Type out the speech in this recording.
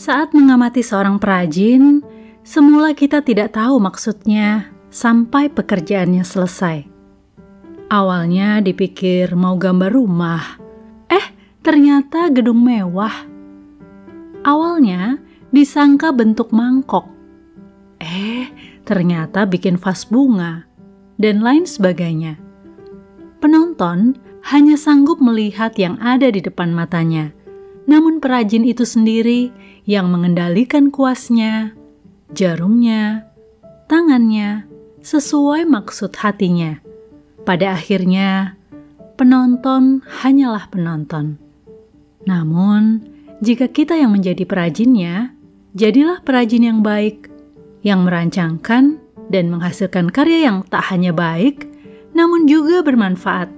Saat mengamati seorang perajin, semula kita tidak tahu maksudnya sampai pekerjaannya selesai. Awalnya dipikir mau gambar rumah, eh ternyata gedung mewah. Awalnya disangka bentuk mangkok, eh ternyata bikin vas bunga, dan lain sebagainya. Penonton hanya sanggup melihat yang ada di depan matanya, namun perajin itu sendiri yang mengendalikan kuasnya, jarumnya, tangannya, sesuai maksud hatinya. Pada akhirnya, penonton hanyalah penonton. Namun, jika kita yang menjadi perajinnya, jadilah perajin yang baik, yang merancangkan dan menghasilkan karya yang tak hanya baik, namun juga bermanfaat